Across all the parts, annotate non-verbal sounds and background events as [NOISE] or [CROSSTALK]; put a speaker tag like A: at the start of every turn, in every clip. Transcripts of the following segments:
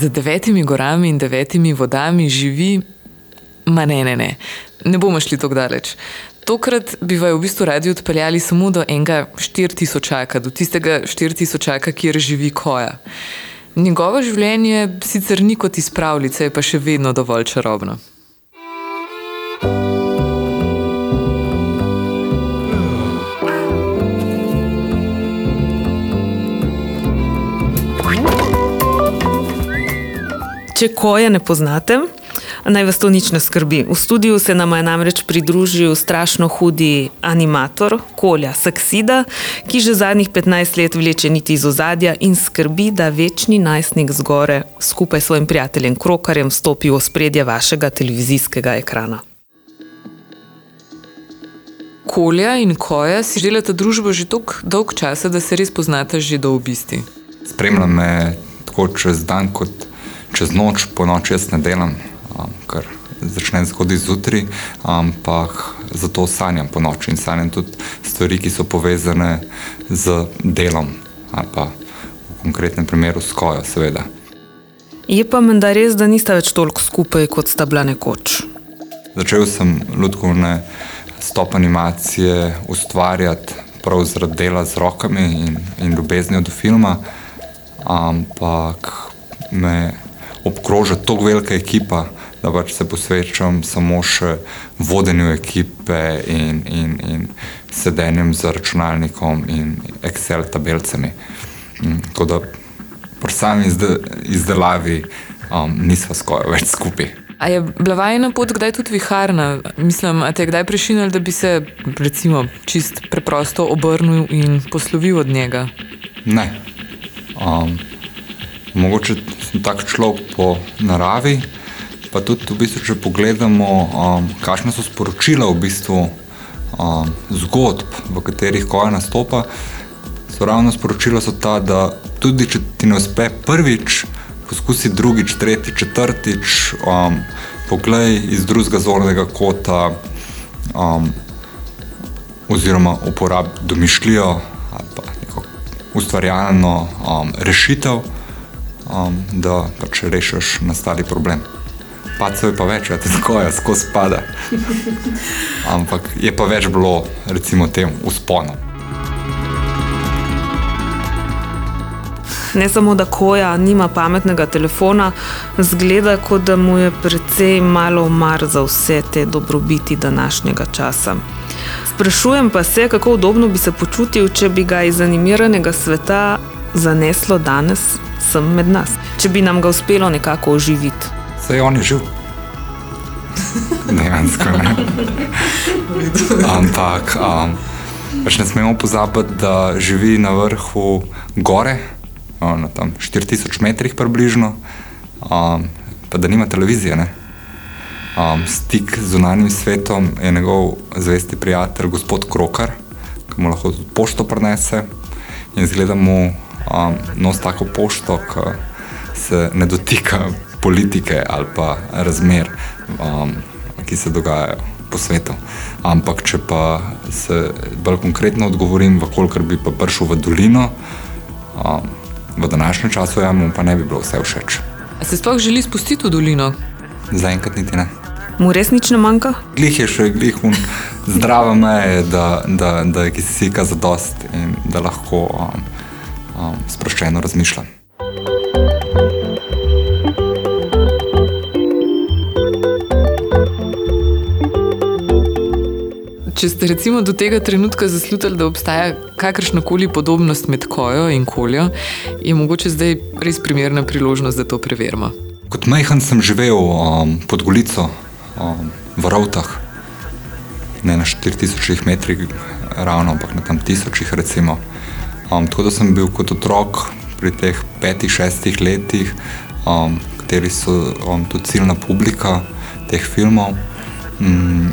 A: za devetimi gorami in devetimi vodami živi, ma ne, ne, ne, ne bomo šli tako daleč. Tokrat bi vaju v bistvu radi odpeljali samo do enega štiritisočaka, do tistega štiritisočaka, kjer živi koja. Njegovo življenje sicer ni kot iz pravljice, pa še vedno dovolj čarobno.
B: Če koje ne poznate, naj vas to nič ne skrbi. V studiu se nam je namreč pridružil strašno hudi animator Kolja Saksida, ki že zadnjih 15 let vleče niti iz ozadja in skrbi, da večni najstnik zgore skupaj s svojim prijateljem Krokarjem stopi v spredje vašega televizijskega ekrana.
A: Kolja in koja si delata družbo že tako dolg časa, da se res poznata že do obisti.
C: Spremlja me tako čez dan, kot čez noč, po noči jaz ne delam, um, ker začne zgodaj zjutraj, ampak zato sanjam po noči in sanjam tudi stvari, ki so povezane z delom, ali pa v konkretnem primeru s kojo, seveda.
B: Je pa menda res, da nista več toliko skupaj, kot sta bila nekoč.
C: Začel sem lutkovne stop animacije ustvarjati prav zaradi dela z rokami in, in ljubeznijo do filma, ampak me obkroža tako velika ekipa, da pač se posvečam samo še vodenju ekipe in, in, in sedenjem za računalnikom in Excel tabelcami. Mm, Tako da pri sami izde, izdelavi um, nisva skoraj več skupaj.
A: A je bila vajna pot kdaj tudi viharna? Mislim, a te je kdaj prešinil, da bi se, recimo, čist preprosto obrnil in poslovil od njega?
C: Ne. Um, mogoče tak človek po naravi, pa tudi v bistvu, če pogledamo, um, kakšne so sporočila v bistvu um, zgodb, v katerih koja nastopa, so ravno sporočila so ta, da tudi če ti ne uspe prvič, poskusi drugič, tretjič, četrtič, um, poglej iz drugega zornega kota, um, oziroma uporabi domišljijo ali pa neko ustvarjalno um, rešitev, um, da pač rešiš nastali problem. Pacev je pa več, ja, [LAUGHS] tako je, skozi pada. Ampak je pa več bilo, recimo, tem usponom.
B: Ne samo, da koja nima pametnega telefona, zgleda, kot da mu je precej malo mar za vse te dobrobiti današnjega časa. Sprašujem pa se, kako udobno bi se počutil, če bi ga iz animiranega sveta zaneslo danes sem med nas, če bi nam ga uspelo nekako oživiti.
C: On je živ. Dejansko ne. Ampak um, pač ne smemo pozabiti, da živi na vrhu gore, na tam 4000 metrih približno, um, pa da nima televizije. Ne? Um, stik z zunanjim svetom je njegov zvesti prijatelj, gospod Krokar, ki mu lahko pošto prenese in zgleda mu um, nos tako pošto, ki se ne dotika politike ali pa razmer, um, ki se dogajajo po svetu. Ampak, če pa se bolj konkretno odgovorim, kolikor bi pa prišel v dolino, um, v današnjem času ja, mu pa ne bi bilo vse všeč.
A: A se sploh želi spustiti v dolino?
C: Zaenkrat niti ne.
B: Mu res nič ne manjka?
C: Glih je še, glih un, zdrava meja, da, da, da je kisika za dost in da lahko um, um, sproščeno razmišlja.
A: Če ste recimo do tega trenutka zaslutili, da obstaja kakršna koli podobnost med kojo in koljo, je mogoče zdaj res primerna priložnost, da to preverimo.
C: Kot majhen sem živel um, pod Golico, um, v Rovtah, ne na 4000 metrih, ravno, ampak na tam tisočih. Recimo. Um, tako da sem bil kot otrok pri teh petih, šestih letih, um, kateri so um, tudi ciljna publika teh filmov. Um,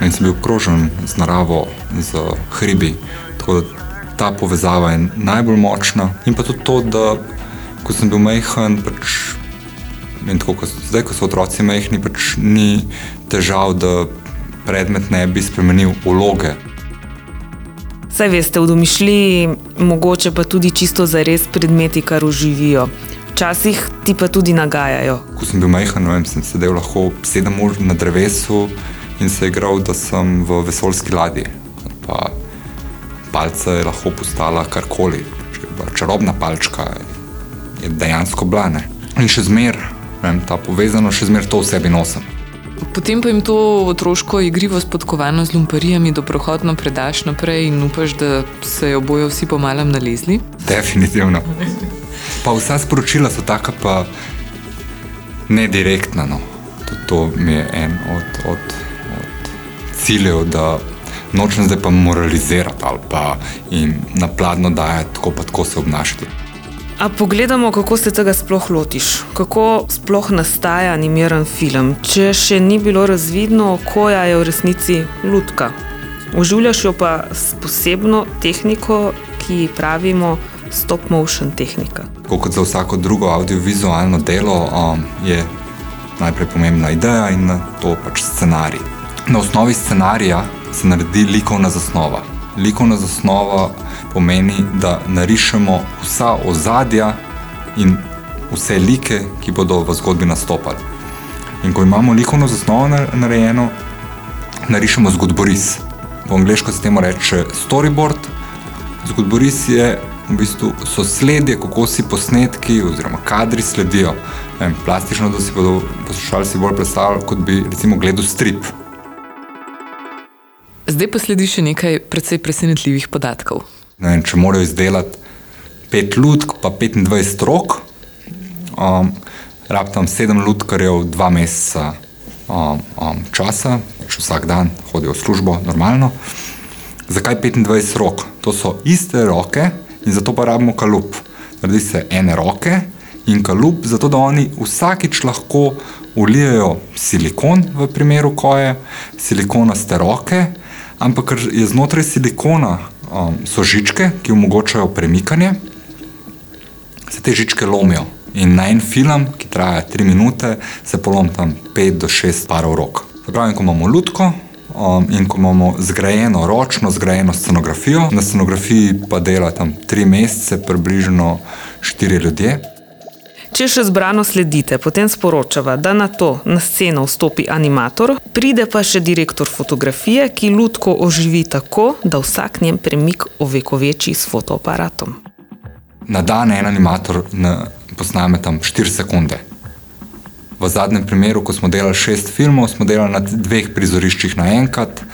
C: in sem bil okrožen z naravo, z hribi. Tako da ta povezava je najbolj močna. In pa tudi to, da ko sem bil majhen, pač In tako, ko, zdaj, ko so otroci majhni, pač ni težav, da predmet ne bi spremenil vloge.
B: Saj veste, v domišljiji, mogoče pa tudi čisto za res predmeti, kar uživijo. včasih ti pa tudi nagajajo.
C: Ko sem bil majhen, vem, sem sedel lahko sedem ur na drevesu in se igral, da sem v vesoljski ladji. Pa palca je lahko postala karkoli, čarobna palčka je dejansko blane. In še zmer, vem, ta povezano, še zmer to v sebi nosim.
A: Potem pa jim to otroško igrivo spodkovano z lumparijami dobrohotno predaš naprej in upaš, da se jo bojo vsi pomalem nalezli.
C: Definitivno. Pa vsa sporočila so taka, pa ne direktna. No. To, to mi je en od, od, od ciljev, da nočem zdaj pa moralizirati ali pa jim napladno dajati, tako pa tako se obnašati.
B: A pogledamo, kako se tega sploh lotiš, kako sploh nastaja animiran film. Če še ni bilo razvidno, koja je v resnici lutka. Oživljaš jo pa s posebno tehniko, ki ji pravimo stop motion tehnika.
C: Tako kot za vsako drugo audiovizualno delo, um, je najprej pomembna ideja in na to pač scenarij. Na osnovi scenarija se naredi likovna zasnova. Likovna zasnova pomeni, da narišemo vsa ozadja in vse like, ki bodo v zgodbi nastopali. In ko imamo likovno zasnovo narejeno, narišemo zgodboris. Po angliško se temu reče storyboard. Zgodboris je v bistvu sosledje, kako si posnetki oziroma kadri sledijo. Vem, plastično, da si bodo poslušalci bolj predstavljali, kot bi recimo gledal strip.
A: Zdaj pa sledi še nekaj precej presenetljivih podatkov.
C: Vem, če morajo izdelati pet lutk, pa 25 rok, um, rab tam sedem lutkarjev, dva meseca um, um, časa, če vsak dan hodijo v službo, normalno. Zakaj 25 rok? To so iste roke in zato pa rabimo kalup. Naredi se ene roke in kalup, zato da oni vsakič lahko ulijajo silikon v primeru koje, silikonaste roke, ampak ker je znotraj silikona um, so žičke, ki omogočajo premikanje, se te žičke lomijo. In na en film, ki traja 3 minute, se polom tam 5 do 6 parov rok. Pravi, ko imamo lutko um, in ko imamo zgrajeno, ročno zgrajeno scenografijo, na scenografiji pa dela tam 3 mesece, približno 4 ljudje.
B: Če še zbrano sledite, potem sporočava, da na to na sceno vstopi animator, pride pa še direktor fotografije, ki lutko oživi tako, da vsak njen premik ovekoveči s fotoaparatom.
C: Na dan en animator posname tam 4 sekunde. V zadnjem primeru, ko smo delali šest filmov, smo delali na dveh prizoriščih naenkrat.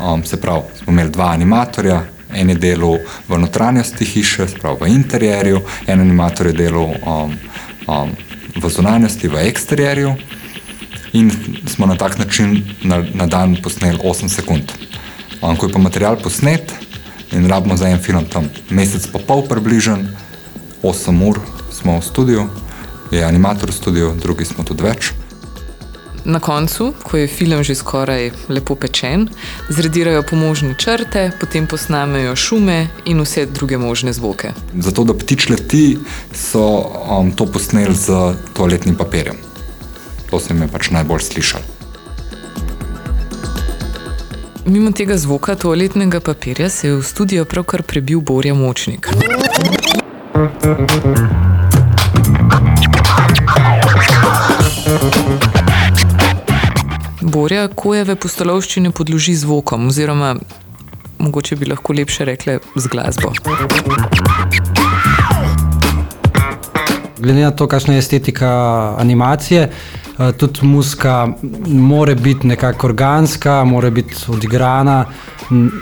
C: Um, se pravi, smo imeli dva animatorja, en je delal v notranjosti hiše, pravi v interjerju, en animator je delal. Um, um, v zunanjosti, v eksterjerju, in smo na tak način na, na dan posneli 8 sekund. Um, ko je pa material posnet in rabimo za en film tam mesec, pa pol približen, 8 ur smo v studiu, je animator v studiu, drugi smo tudi več.
A: Na koncu, ko je film že skoraj lepo pečen, zredirajo pomožne črte, potem posnamejo šume in vse druge možne zvoke.
C: Zato, da ptič leti, so um, to posneli z toaletnim papirjem. To se mi je pač najbolj slišal.
A: Mimo tega zvoka toaletnega papirja se je v studio pravkar prebil Borja Močnik. Borja kojeve postolovščine podloži zvokom, oziroma mogoče bi lahko lepše rekle z glasbo.
D: Glede na to, kakšna je estetika animacije, eh, tudi muska mora biti nekako organska, mora biti odigrana,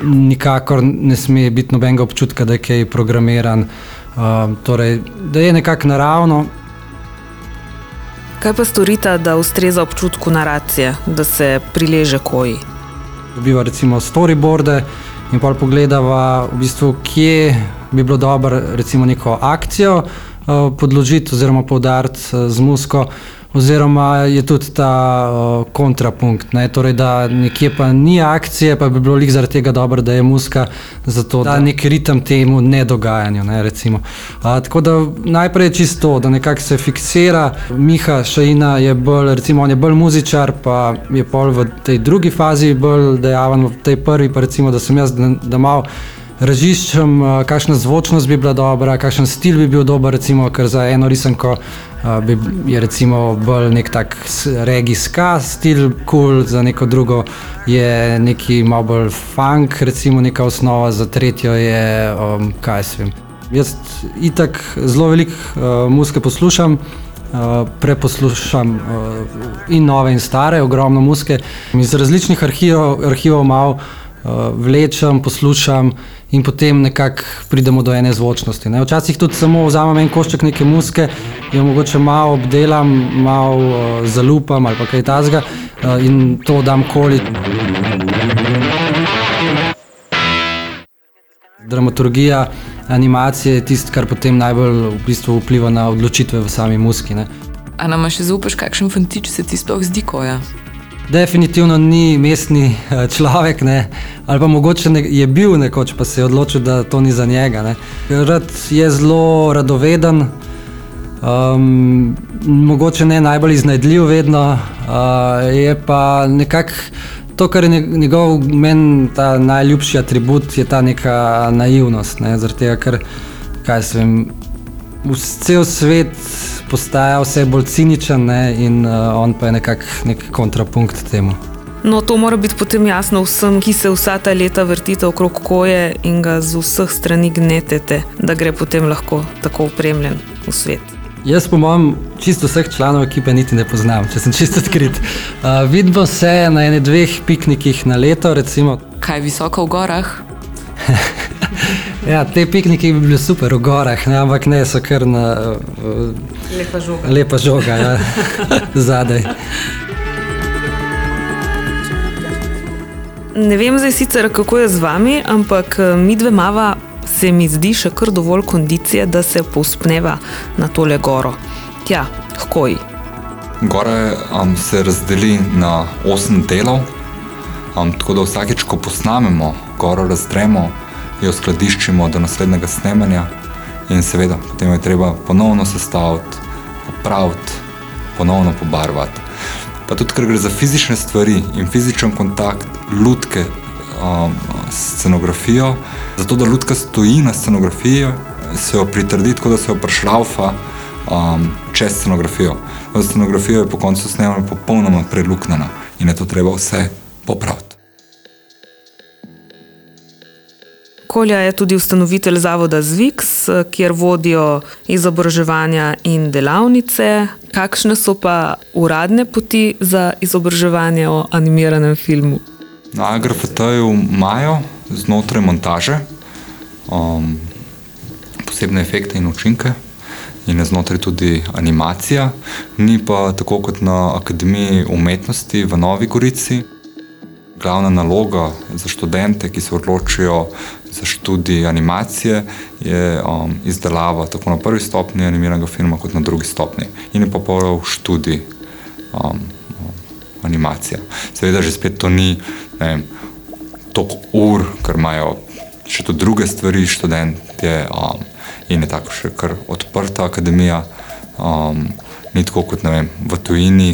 D: nikakor ne sme biti nobenega občutka, da je kaj programiran. Uh, torej, da je nekako naravno,
B: Kaj pa storita, da ustreza občutku naracije, da se prileže koji?
D: Dobiva recimo storyboarde in pa pogledava, v bistvu, kje bi bilo dobro recimo neko akcijo uh, podložiti oziroma poudariti uh, z musko oziroma je tudi ta uh, kontrapunkt, ne? torej da nekje pa ni akcije, pa bi bilo lik zaradi tega dobro, da je muska, zato da nek ritem temu nedogajanju. Ne, uh, tako da najprej je čisto, da nekako se fiksira. Miha Šajina je bolj, recimo on je bolj muzičar, pa je pol v tej drugi fazi bolj dejaven, v tej prvi pa recimo, da sem jaz, da, da malo raziščem, kakšna zvočnost bi bila dobra, kakšen stil bi bil dober, recimo, ker za eno risanko bi, je recimo bolj nek tak regijska stil, kul, cool, za neko drugo je neki malo bolj funk, recimo neka osnova, za tretjo je, um, kaj se vem. Jaz itak zelo veliko uh, muzike poslušam. Uh, preposlušam uh, in nove, in stare, ogromno muske. Iz različnih arhivov, arhivov malo vlečem, poslušam in potem nekako pridemo do ene zvočnosti. Ne. Včasih tudi samo vzamem en košček neke muske, jo mogoče malo obdelam, malo uh, zalupam ali kaj tasga uh, in to dam koli. Dramaturgija animacije je tisto, kar potem najbolj v bistvu vpliva na odločitve v sami muski. Ne.
A: A nam še zaupaš, kakšen fantič se ti sploh zdi, ko je?
D: Definitivno ni mestni eh, človek, ne. ali pa mogoče ne, je bil nekoč, pa se je odločil, da to ni za njega. Ne. Rad je zelo radoveden, um, mogoče ne najbolj iznajdljiv, vedno uh, je pa nekako to, kar je njegov meni ta najljubši atribut, je ta neka naivnost. Ne? Zaradi tega, ker kaj se vem. Vse svet postaja vse bolj ciničen ne? in uh, on pa je nekako nek kontrapunkt temu.
B: No, to mora biti potem jasno vsem, ki se vsa ta leta vrtite okrog koje in ga z vseh strani gnetete, da gre potem lahko tako upremljen v svet.
D: Jaz, po mojem, čisto vseh članov ekipe niti ne poznam, če sem čisto odkrit. Uh, vidimo se na ene dveh piknikih na leto. Recimo.
A: Kaj je visoko v gorah? [LAUGHS]
D: ja, te pikniki bi bili super v gorah, ne, ampak ne so kar na
B: uh, lepa žoga.
D: Lepa žoga ja, [LAUGHS] zadaj.
B: Ne vem zdaj sicer, kako je z vami, ampak mi dve mava se mi zdi še kar dovolj kondicije, da se povspneva na tole goro. Tja, hkoj.
C: Gore um, se razdeli na osem delov, um, tako da vsakeč, ko posnamemo, goro razdremo, jo skladiščimo do naslednjega snemanja in seveda potem je treba ponovno sestaviti, popraviti, ponovno pobarvati. Pa tudi, ker gre za fizične stvari in fizičen kontakt, lutke, um, scenografijo, zato da ljudka stoji na scenografiji, se jo pritrdi tako, da se jo prešlaufa um, čez scenografijo. Za scenografijo je po koncu snemanja popolnoma preluknjena in je to treba vse popraviti.
B: Kolja je tudi ustanovitelj zavoda Zviks, kjer vodijo izobraževanja in delavnice. Kakšne so pa uradne poti za izobraževanje o animiranem filmu?
C: Na AgroFT-ju imajo znotraj montaže um, posebne efekte in učinke, in je znotraj tudi animacija, ni pa tako kot na Akademiji umetnosti v Novi Gorici. Glavna naloga za študente, ki se odločijo za študij animacije, je um, izdelava tako na prvi stopni animiranega filma, kot na drugi stopni. In je pa pol študij um, animacija. Seveda, že spet to ni toliko ur, ker imajo še tudi druge stvari, študentje. Um, in je tako še kar odprta akademija. Um, ni tako kot vem, v tujini,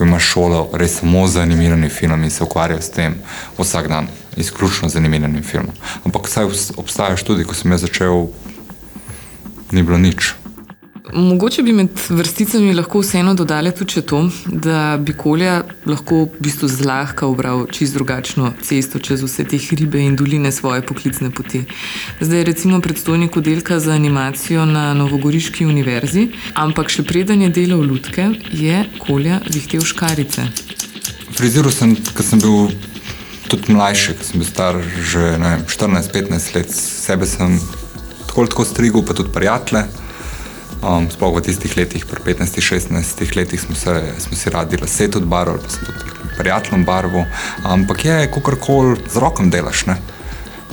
C: ko imaš šolo res samo za animirani film in se ukvarjajo s tem vsak dan, izključno z animiranim filmom. Ampak vsaj obstajajo študije, ko sem jaz začel, ni bilo nič.
A: Mogoče bi med vrsticami lahko vseeno dodali tudi to, da bi Kolja lahko v bistvu zlahka obral čist drugačno cesto čez vse te hribe in doline svoje poklicne poti. Zdaj je recimo predstojnik oddelka za animacijo na Novogoriški univerzi, ampak še preden je delal lutke, je Kolja vihtel škarice.
C: Friziral sem, ker sem bil tudi mlajši, ker sem bil star že 14-15 let, sebe sem tako tako strigel, pa tudi prijatelje. Um, sploh v tistih letih, pri 15-16 letih, smo, se, smo si radi lase tudi barvali, pa sem tudi prijateljem barvo. Ampak je, kako koli z rokom delaš. Ne?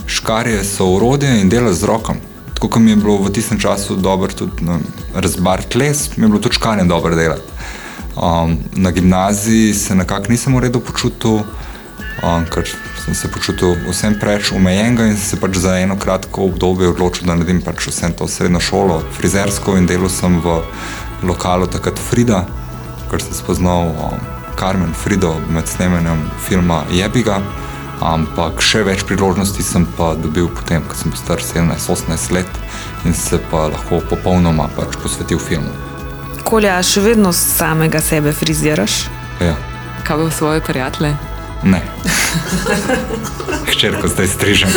C: Škarje so urodje in delaš z rokom. Tako kot mi je bilo v tistem času dobro tudi no, razbariti les, mi je bilo tudi škarje dobro delati. Um, na gimnaziji se nekako nisem v redu počutil, um, ker sem se počutil vsem preveč omejenega in sem se pač za eno kratko obdobje odločil, da naredim pač vsem to srednjo šolo, frizersko in delal sem v lokalu takrat Frida, ker sem spoznal um, Carmen Frido med snemanjem filma Jebiga. Ampak še več priložnosti sem pa dobil potem, ko sem bil star 17-18 let in se pa lahko popolnoma pač posvetil filmu.
B: Kolja, še vedno samega sebe friziraš?
C: Ja.
A: Kaj pa svoje prijatelje?
C: Ne. [LAUGHS] Hčerko zdaj strižem.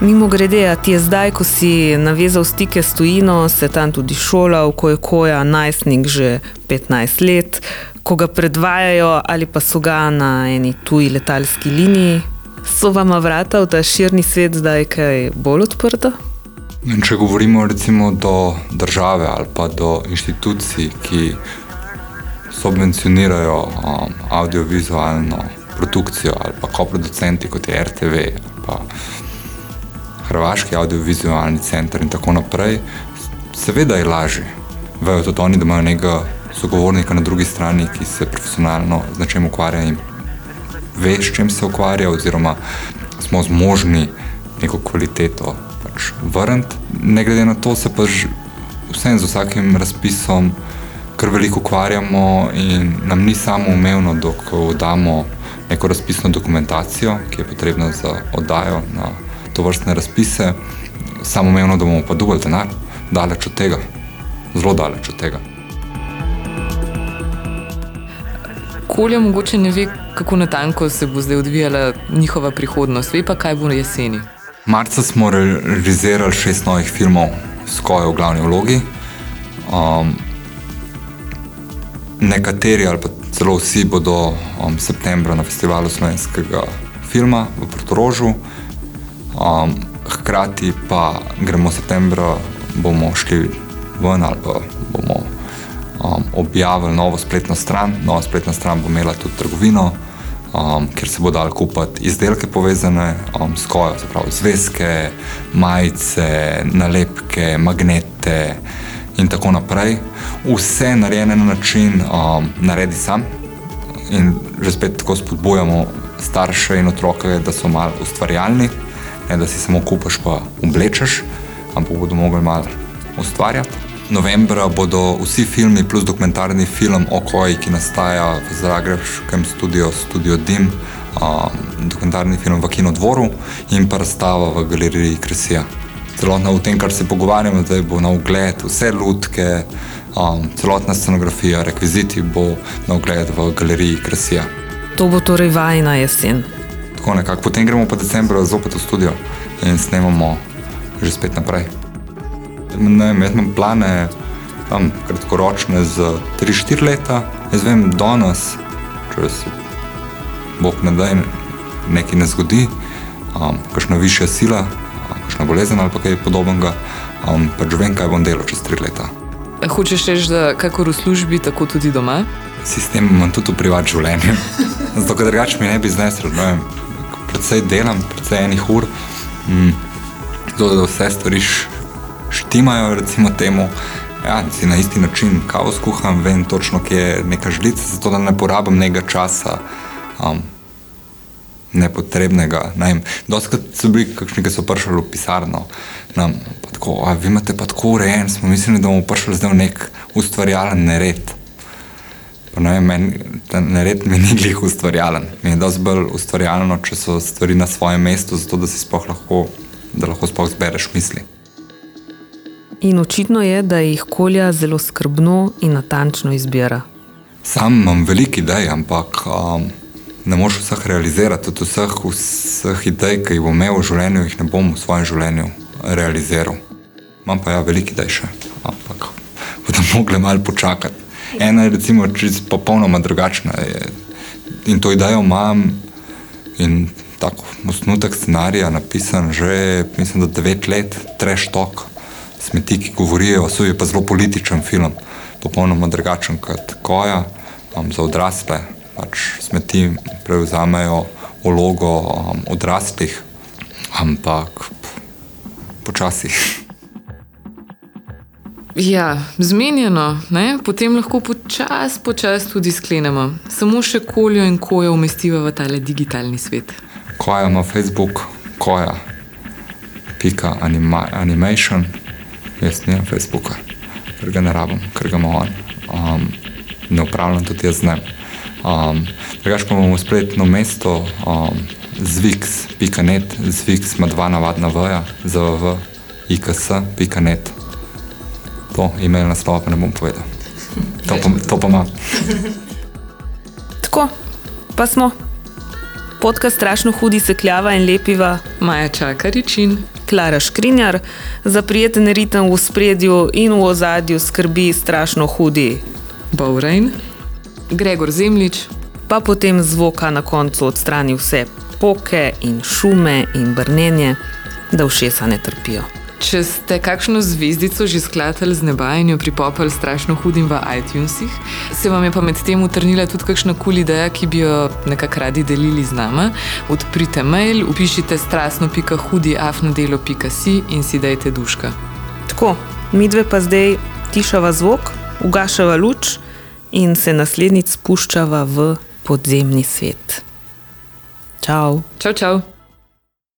B: Mimo grede, a ti je zdaj, ko si navezal stike s tujino, se tam tudi šolal, ko je koja najstnik že 15 let, ko ga predvajajo ali pa so ga na eni tuji letalski liniji. So vama vrata v ta širni svet zdaj kaj bolj odprta?
C: In če govorimo recimo do države ali pa do inštitucij, ki subvencionirajo um, audiovizualno produkcijo ali pa koproducenti kot je RTV ali pa Hrvaški audiovizualni center in tako naprej, seveda je lažje. Vejo tudi oni, da imajo nekega sogovornika na drugi strani, ki se profesionalno z nečem ukvarja in ve, s čim se ukvarja, oziroma smo zmožni neko kvaliteto pač vrniti. Ne glede na to, se pa vsem z vsakim razpisom kar veliko ukvarjamo in nam ni samo umevno, da ko damo neko razpisno dokumentacijo, ki je potrebna za oddajo na to vrstne razpise, samo umevno, da bomo pa dobili denar, daleč od tega, zelo daleč od tega.
A: Kolja mogoče ne ve, kako natanko se bo zdaj odvijala njihova prihodnost, ve pa, kaj bo na jeseni.
C: Marca smo realizirali šest novih filmov s Kojo v glavni vlogi. Um, nekateri ali pa celo vsi bodo um, septembra na festivalu slovenskega filma v Protorožu. Um, hkrati pa gremo septembra, bomo šli ven ali pa bomo um, objavili novo spletno stran. Nova spletna stran bo imela tudi trgovino, um, kjer se bo dal kupiti izdelke povezane um, s kojo, se pravi zvezke, majice, nalepke, magnete in tako naprej. Vse narejeno na način, um, naredi sam. In že spet tako spodbujamo starše in otroke, da so malo ustvarjalni, ne da si samo kupaš pa oblečeš, ampak bodo mogli malo ustvarjati. Novembra bodo vsi filmi plus dokumentarni film o koji, ki nastaja v Zagrebskem studiu, studio Dim, um, dokumentarni film v Kinodvoru in pa razstava v galeriji Kresija. Celotno v tem, kar se pogovarjamo, da bo na ogled vse lutke, um, celotna scenografija, rekviziti bo na ogled v galeriji Kresija.
B: To bo torej vajna jesen.
C: Tako nekako. Potem gremo pa decembra zopet v studio in snemamo že spet naprej. Ne jaz imam plane tam kratkoročne za 3-4 leta. Jaz vem, danes, če se Bog ne da in nekaj ne zgodi, um, kakšna višja sila, kakšna bolezen ali kaj podobnega, um, pač vem, kaj bom delal čez 3 leta.
A: Hočeš reči, da kakor v službi, tako tudi doma?
C: Sistem imam tudi v privat življenju. [LAUGHS] Zato, ker drugače mi ne bi znesel, no vem, predvsej delam, predvsej enih ur, mm, zato da vse stvari štimajo, recimo temu. Ja, si na isti način kavo skuham, vem točno, kje je neka žlica, zato da ne porabim nekaj časa um, nepotrebnega. Doskrat so bili kakšni, ki so prišli v pisarno. Nam, tako, a vi imate pa tako urejen, smo mislili, da bomo prišli zdaj v nek ustvarjalen nered. Pa ne vem, meni, ta nered mi ni glih ustvarjalen. Mi je dosti bolj ustvarjalno, če so stvari na svojem mestu, zato da si sploh lahko, da lahko sploh zbereš misli.
B: In očitno je, da jih kolja zelo skrbno in natančno izbira.
C: Sam imam veliko idej, ampak um, ne moreš vseh realizirati. Tudi vseh, vseh idej, ki jih bom imel v življenju, jih ne bom v svojem življenju realiziral. Imam pa ja veliko idej še, ampak bodo mogli malo počakati. Ena je recimo čisto popolnoma drugačna in to idejo imam in tako osnutek scenarija napisan že, mislim, da devet let, treš tok smeti, ki govorijo, so je pa zelo političen film, popolnoma drugačen kot koja, um, za odrasle. Pač smeti prevzamejo vlogo um, odraslih, ampak počasi.
A: Ja, zmenjeno, ne? potem lahko počasi počas tudi sklenemo. Samo še koljo in kojo umestiva v tale digitalni svet.
C: Koja ima Facebook, koja, pika anima, animation, jaz nimam Facebooka, ker ga ne rabim, ker ga ima on. Um, ne upravljam tudi jaz z njim. Um, Drugač pa imamo spletno mesto um, zvix.net, zvix ima dva navadna vaja, zvv, iks.net. To email naslova pa ne bom povedal. To pa, to pa ima. [LAUGHS]
B: Tako, pa smo. Podcast strašno hudi sekljava in lepiva.
A: Maja Čakaričin.
B: Klara Škrinjar, za prijeten ritem v spredju in v ozadju skrbi strašno hudi.
A: Bowrain. Gregor Zemlič.
B: Pa potem zvoka na koncu odstrani vse poke in šume in brnenje, da všesa ne trpijo.
A: Če ste kakšno zvezdico že sklatali z neba in jo pripopali strašno hudim v iTunesih, se vam je pa med tem utrnila tudi kakšna kul cool ideja, ki bi jo nekako radi delili z nama. Odprite mail, upišite strastno.hudi.afnodelo.si in si dajte duška.
B: Tako, midve pa zdaj tišava zvok, ugašava luč in se naslednjič spuščava v podzemni svet. Čau.
A: Čau, čau.